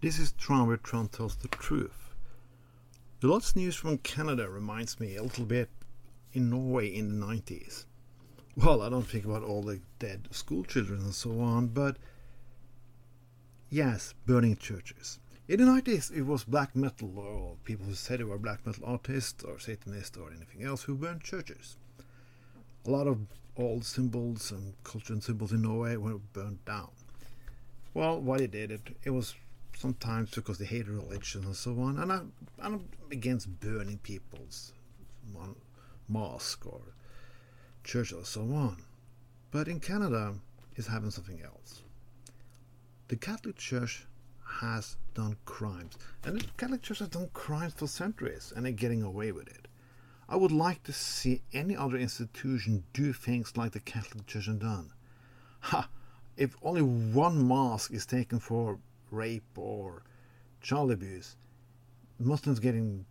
This is Tron where Tron tells the truth. The last news from Canada reminds me a little bit in Norway in the 90s. Well, I don't think about all the dead school children and so on, but yes, burning churches. In the 90s, it was black metal, or people who said they were black metal artists, or Satanists, or anything else who burned churches. A lot of old symbols and cultural symbols in Norway were burned down. Well, why they did it, it was sometimes because they hate religion and so on. And I, I'm against burning people's mosque or church or so on. But in Canada, it's having something else. The Catholic Church has done crimes, and the Catholic Church has done crimes for centuries, and they're getting away with it. I would like to see any other institution do things like the Catholic Church has done. Ha! If only one mosque is taken for rape or child abuse, Muslims getting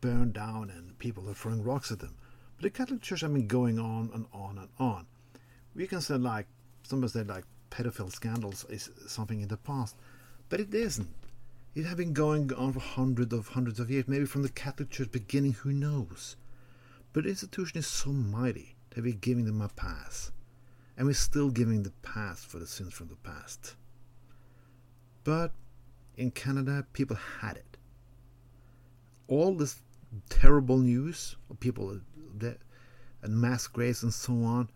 burned down and people are throwing rocks at them. But the Catholic Church has been going on and on and on. We can say like somebody said like pedophile scandals is something in the past, but it isn't. It has been going on for hundreds of hundreds of years, maybe from the Catholic Church beginning, who knows? But the institution is so mighty that we're giving them a pass. And we're still giving the pass for the sins from the past. But in Canada, people had it. All this terrible news of people that and mass graves and so on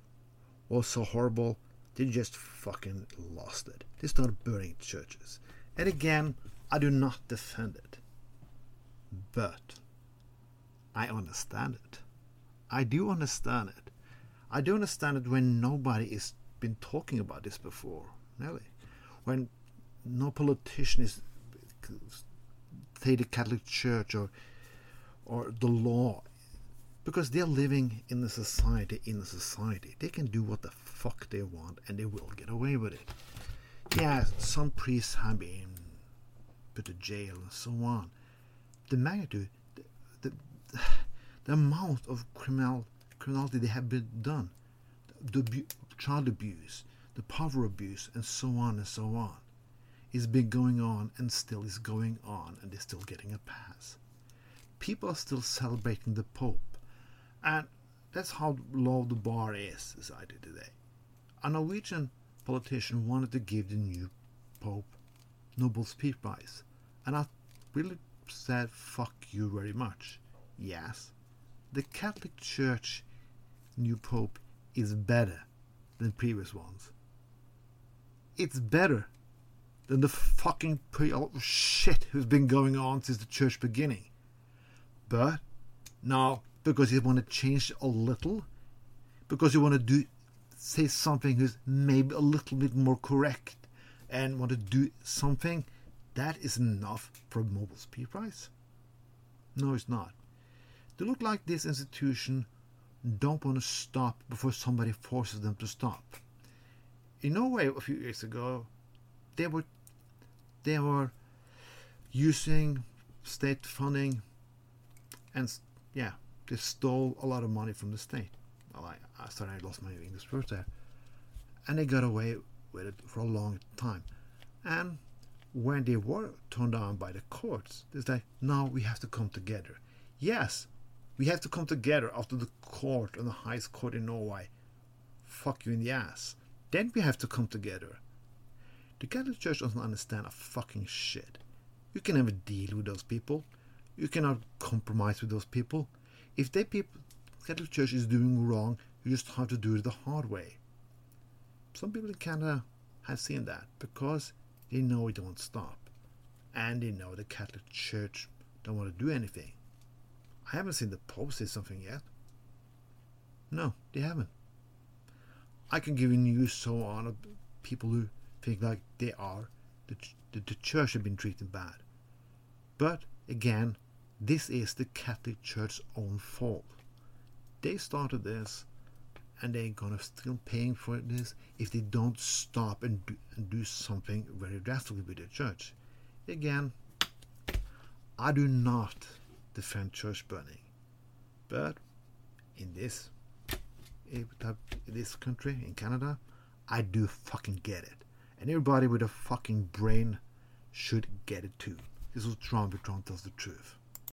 was so horrible. They just fucking lost it. They started burning churches. And again, I do not defend it. But I understand it. I do understand it. I do understand it when nobody has been talking about this before, really. When no politician is say the Catholic Church or or the law because they're living in a society in a society. They can do what the fuck they want and they will get away with it. Yeah some priests have been put to jail and so on. The magnitude the, the, the amount of criminal criminality they have been done the, the child abuse the power abuse and so on and so on is been going on and still is going on, and they're still getting a pass. People are still celebrating the Pope, and that's how low the bar is society today. A Norwegian politician wanted to give the new Pope Nobel's Peace Prize, and I really said, fuck you very much. Yes, the Catholic Church new Pope is better than previous ones. It's better than the fucking shit who's been going on since the church beginning. But now, because you want to change a little, because you want to do say something who's maybe a little bit more correct, and want to do something that is enough for a Nobel's Peace Prize. No, it's not. They look like this institution don't want to stop before somebody forces them to stop. In Norway, a few years ago, they were they were using state funding and yeah they stole a lot of money from the state. Well I, I sorry I lost my English words there. And they got away with it for a long time. And when they were turned on by the courts they said now we have to come together. Yes we have to come together after the court and the highest court in Norway fuck you in the ass. Then we have to come together the Catholic Church doesn't understand a fucking shit. You can never deal with those people. You cannot compromise with those people. If they people Catholic Church is doing wrong, you just have to do it the hard way. Some people in Canada have seen that because they know it won't stop. And they know the Catholic Church don't want to do anything. I haven't seen the Pope say something yet. No, they haven't. I can give you news so on of people who think like they are. The, the, the church have been treated bad. But again, this is the Catholic Church's own fault. They started this, and they're gonna still paying for this if they don't stop and do, and do something very drastically with the church. Again, I do not defend church burning, but in this in this country in Canada, I do fucking get it. And everybody with a fucking brain should get it too. This Tron, but Tron tells the truth.